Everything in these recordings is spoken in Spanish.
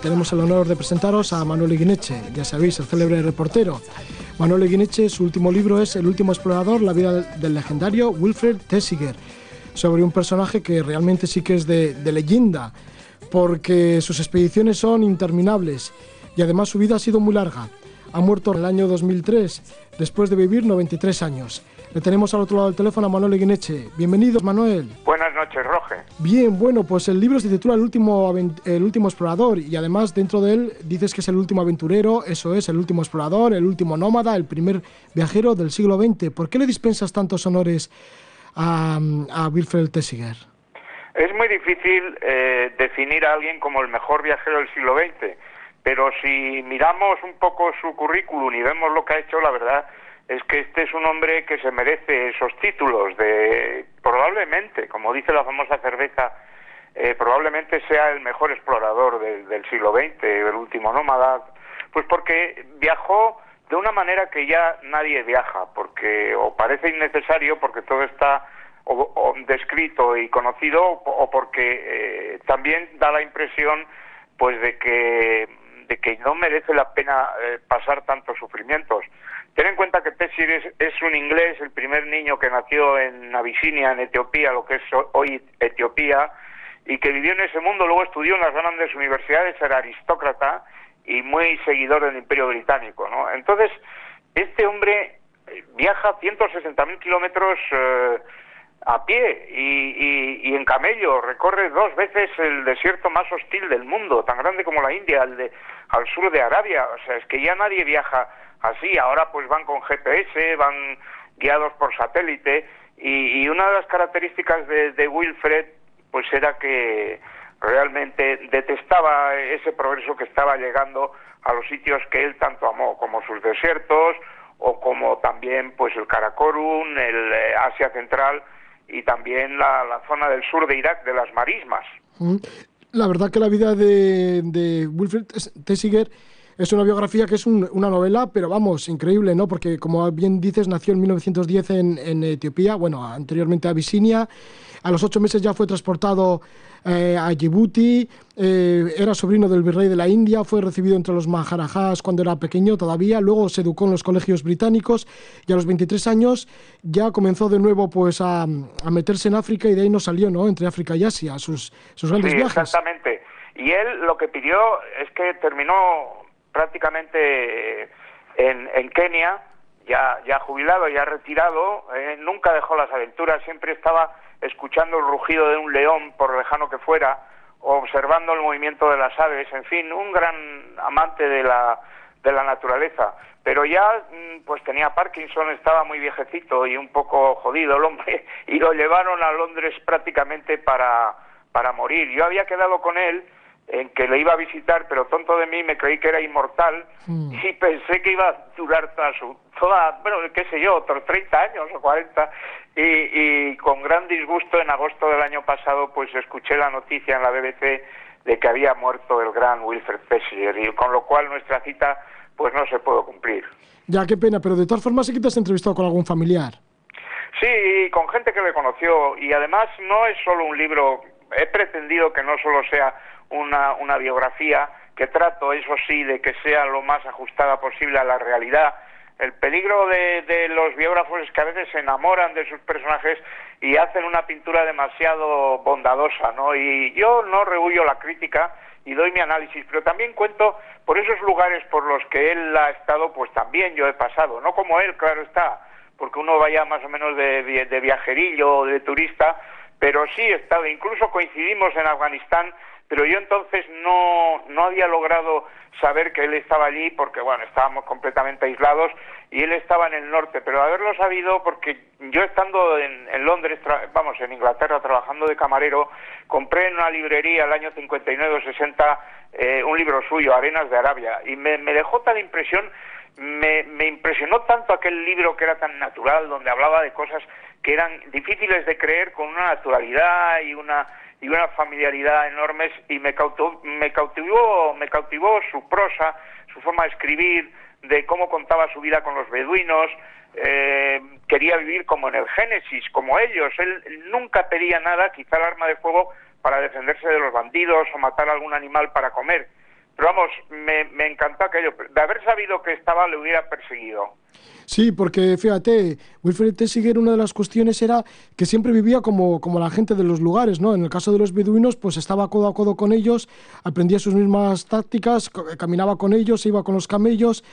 tenemos el honor de presentaros a Manuel Guineche, ya sabéis, el célebre reportero. Manuel Guineche, su último libro es El último explorador, la vida del legendario Wilfred Tessiger, sobre un personaje que realmente sí que es de, leyenda, porque sus expediciones son interminables y además su vida ha sido muy larga. Ha muerto en el año 2003, después de vivir 93 años. Le tenemos al otro lado del teléfono a Manuel Guineche. Bienvenido, Manuel. Buenas noches. Bien, bueno, pues el libro se titula el último, el último explorador y además dentro de él dices que es el último aventurero, eso es, el último explorador, el último nómada, el primer viajero del siglo XX. ¿Por qué le dispensas tantos honores a, a Wilfred Tessiger? Es muy difícil eh, definir a alguien como el mejor viajero del siglo XX, pero si miramos un poco su currículum y vemos lo que ha hecho, la verdad es que este es un hombre que se merece esos títulos de probablemente, como dice la famosa cerveza, eh, probablemente sea el mejor explorador del siglo XX, el último nómada, pues porque viajó de una manera que ya nadie viaja, porque o parece innecesario, porque todo está o, descrito y conocido, o porque eh, también da la impresión, pues de que de que no merece la pena eh, pasar tantos sufrimientos. Ten en cuenta que Tessier es, un inglés, el primer niño que nació en Abisinia, en Etiopía, lo que es hoy Etiopía, y que vivió en ese mundo, luego estudió en las grandes universidades, era aristócrata y muy seguidor del Imperio Británico, ¿no? Entonces, este hombre eh, viaja 160.000 kilómetros eh, a pie y, y, en camello, recorre dos veces el desierto más hostil del mundo, tan grande como la India, al, de, al sur de Arabia, o sea, es que ya nadie viaja así. Ahora pues van con GPS, van guiados por satélite. Y, una de las características de, Wilfred pues era que realmente detestaba ese progreso que estaba llegando a los sitios que él tanto amó, como sus desiertos o como también pues el Karakorum, el eh, Asia Central y también la, zona del sur de Irak, de las marismas. La verdad que la vida de, de Wilfred Tessiger es una biografía que es una novela, pero vamos, increíble, ¿no? Porque como bien dices, nació en 1910 en, en Etiopía, bueno, anteriormente a Abisinia. A los ocho meses ya fue transportado eh, a Djibouti, eh, era sobrino del virrey de la India, fue recibido entre los maharajas cuando era pequeño todavía, luego se educó en los colegios británicos y a los 23 años ya comenzó de nuevo pues a, meterse en África y de ahí no salió, ¿no? Entre África y Asia, sus, sus grandes sí, viajes. Exactamente. Y él lo que pidió es que terminó prácticamente eh, en, Kenia, ya, ya jubilado, ya retirado, eh, nunca dejó las aventuras, siempre estaba escuchando el rugido de un león, por lejano que fuera, observando el movimiento de las aves, en fin, un gran amante de la, de la naturaleza. Pero ya mm, pues tenía Parkinson, estaba muy viejecito y un poco jodido el hombre, y lo llevaron a Londres prácticamente para, para morir. Yo había quedado con él en que le iba a visitar, pero tonto de mí me creí que era inmortal mm. y pensé que iba a durar toda su, toda, bueno, qué sé yo, otros 30 años o 40 y, y con gran disgusto en agosto del año pasado pues escuché la noticia en la BBC de que había muerto el gran Wilfred Pessiger y con lo cual nuestra cita pues no se pudo cumplir. Ya, qué pena, pero de todas formas sí que te has entrevistado con algún familiar. Sí, con gente que le conoció y además no es solo un libro, he pretendido que no solo sea una, una biografía que trato, eso sí, de que sea lo más ajustada posible a la realidad. El peligro de, de, los biógrafos es que a veces se enamoran de sus personajes y hacen una pintura demasiado bondadosa, ¿no? Y yo no rehuyo la crítica y doy mi análisis, pero también cuento por esos lugares por los que él ha estado, pues también yo he pasado, no como él, claro está, porque uno vaya más o menos de, de viajerillo o de turista, pero sí he estado, incluso coincidimos en Afganistán pero yo entonces no, no había logrado saber que él estaba allí porque, bueno, estábamos completamente aislados y él estaba en el norte, pero haberlo sabido porque yo estando en, Londres, vamos, en Inglaterra trabajando de camarero, compré en una librería el año 59 o 60 eh, un libro suyo, Arenas de Arabia, y me, me dejó tal impresión, me, me impresionó tanto aquel libro que era tan natural, donde hablaba de cosas que eran difíciles de creer con una naturalidad y una y una familiaridad enormes y me cautivó, me cautivó, me cautivó su prosa, su forma de escribir, de cómo contaba su vida con los beduinos, eh, quería vivir como en el Génesis, como ellos, él nunca pedía nada, quizá el arma de fuego para defenderse de los bandidos o matar algún animal para comer, Pero vamos, me, me encantó aquello. De haber sabido que estaba, le hubiera perseguido. Sí, porque fíjate, Wilfred Tessiger, una de las cuestiones era que siempre vivía como, como la gente de los lugares, ¿no? En el caso de los beduinos, pues estaba codo a codo con ellos, aprendía sus mismas tácticas, caminaba con ellos, iba con los camellos.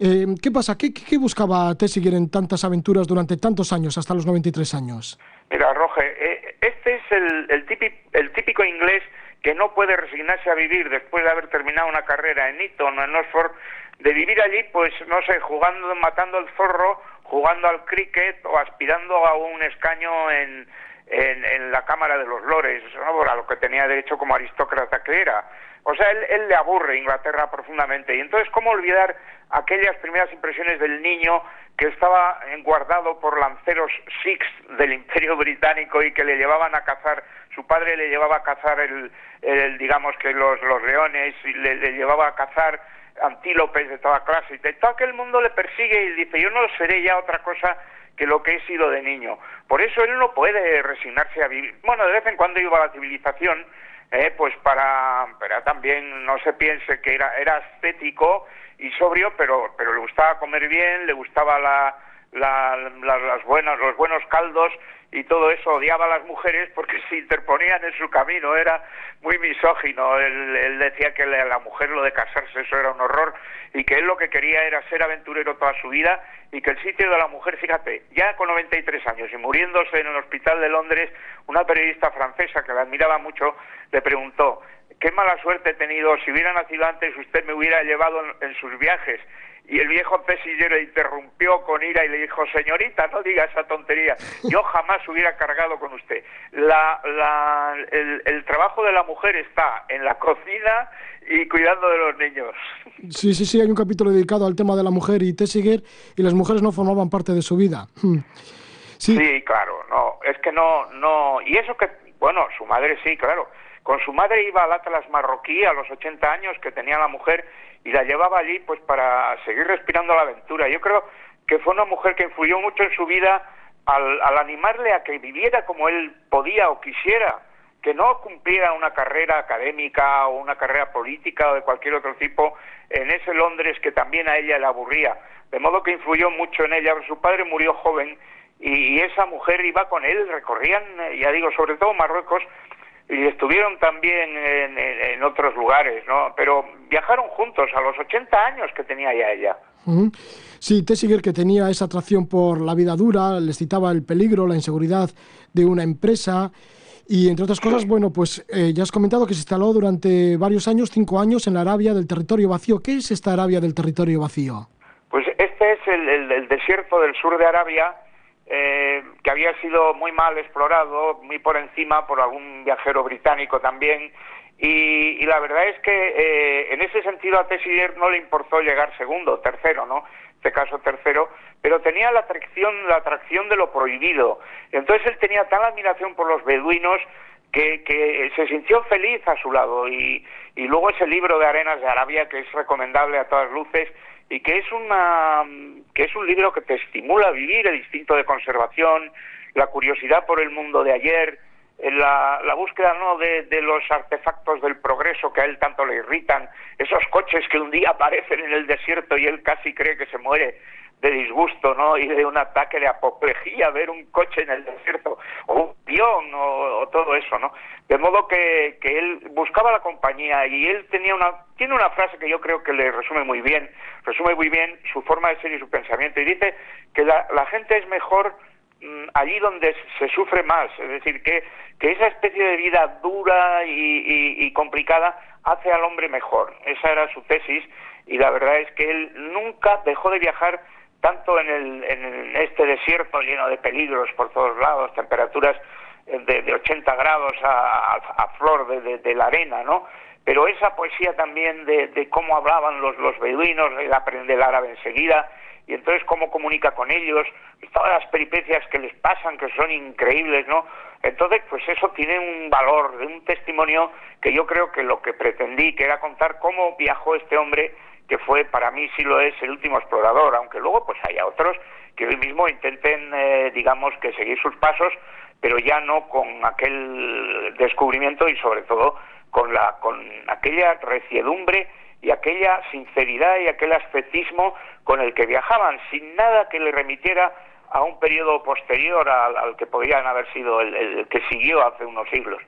Eh, ¿Qué pasa? ¿Qué, ¿Qué, buscaba Tessiger en tantas aventuras durante tantos años, hasta los 93 años? Mira, Roge, eh, este es el, el, típico, el típico inglés que no puede resignarse a vivir después de haber terminado una carrera en Eton o en Oxford de vivir allí, pues no sé, jugando, matando el zorro, jugando al cricket o aspirando a un escaño en, en, la Cámara de los Lores, ¿no? a lo que tenía derecho como aristócrata que era. O sea, él, él le aburre Inglaterra profundamente. Y entonces, ¿cómo olvidar aquellas primeras impresiones del niño que estaba guardado por lanceros Sikhs del Imperio Británico y que le llevaban a cazar, su padre le llevaba a cazar el, el digamos que los, los leones, y le, le llevaba a cazar antílopes de toda clase, y todo aquel mundo le persigue y dice, yo no seré ya otra cosa que lo que he sido de niño. Por eso él no puede resignarse a vivir. Bueno, de vez en cuando iba a la civilización, eh, pues para, para también no se piense que era, era estético y sobrio, pero, pero le gustaba comer bien, le gustaba la, la, las buenas, los buenos caldos y todo eso odiaba a las mujeres porque se interponían en su camino, era muy misógino, él, decía que la mujer lo de casarse eso era un horror y que él lo que quería era ser aventurero toda su vida y que el sitio de la mujer, fíjate, ya con 93 años y muriéndose en el hospital de Londres, una periodista francesa que la admiraba mucho le preguntó, qué mala suerte he tenido, si hubiera nacido antes usted me hubiera llevado en sus viajes y el viejo pesillero interrumpió con ira y le dijo, señorita, no diga esa tontería, yo jamás hubiera cargado con usted. La, la, el, trabajo de la mujer está en la cocina y cuidando de los niños. Sí, sí, sí, hay un capítulo dedicado al tema de la mujer y Tessiger y las mujeres no formaban parte de su vida. Hmm. Sí. sí, claro, no, es que no, no, y eso que, bueno, su madre sí, claro, con su madre iba al Atlas marroquí a los 80 años que tenía la mujer y la llevaba allí pues para seguir respirando la aventura. Yo creo que fue una mujer que influyó mucho en su vida al, al animarle a que viviera como él podía o quisiera, que no cumpliera una carrera académica o una carrera política o de cualquier otro tipo en ese Londres que también a ella le aburría. De modo que influyó mucho en ella. Su padre murió joven y, esa mujer iba con él, recorrían, ya digo, sobre todo Marruecos, y estuvieron también en, otros lugares, ¿no? Pero viajaron juntos a los 80 años que tenía ya ella. Sí, Tessiger que tenía esa atracción por la vida dura, les citaba el peligro, la inseguridad de una empresa y entre otras cosas, bueno, pues eh, ya has comentado que se instaló durante varios años, cinco años, en la Arabia del territorio vacío. ¿Qué es esta Arabia del territorio vacío? Pues este es el desierto del sur de Arabia, eh, que había sido muy mal explorado, muy por encima por algún viajero británico también. Y, la verdad es que eh, en ese sentido a Tessier no le importó llegar segundo, tercero, ¿no? Este caso tercero, pero tenía la atracción, la atracción de lo prohibido. Entonces él tenía tal admiración por los beduinos que, que se sintió feliz a su lado. Y, y luego ese libro de Arenas de Arabia, que es recomendable a todas luces, y que es una que es un libro que te estimula a vivir el instinto de conservación, la curiosidad por el mundo de ayer, la, la búsqueda no de, de, los artefactos del progreso que a él tanto le irritan, esos coches que un día aparecen en el desierto y él casi cree que se muere de disgusto, ¿no? Y de un ataque de apoplejía ver un coche en el desierto, o un avión, o, todo eso, ¿no? De modo que, que, él buscaba la compañía y él tenía una, tiene una frase que yo creo que le resume muy bien, resume muy bien su forma de ser y su pensamiento, y dice que la, la gente es mejor mm, allí donde se sufre más, es decir, que, que esa especie de vida dura y, y complicada hace al hombre mejor. Esa era su tesis, y la verdad es que él nunca dejó de viajar tanto en, el, en este desierto lleno de peligros por todos lados, temperaturas de, de 80 grados a, flor de, la arena, ¿no? Pero esa poesía también de, cómo hablaban los, los beduinos, él aprende el árabe enseguida, y entonces cómo comunica con ellos, todas las peripecias que les pasan, que son increíbles, ¿no? Entonces, pues eso tiene un valor, de un testimonio que yo creo que lo que pretendí, que era contar cómo viajó este hombre que fue para mí sí lo es el último explorador, aunque luego pues haya otros que hoy mismo intenten, eh, digamos, que seguir sus pasos, pero ya no con aquel descubrimiento y sobre todo con, la, con aquella reciedumbre y aquella sinceridad y aquel ascetismo con el que viajaban, sin nada que le remitiera a un periodo posterior al, que podrían haber sido el que siguió hace unos siglos.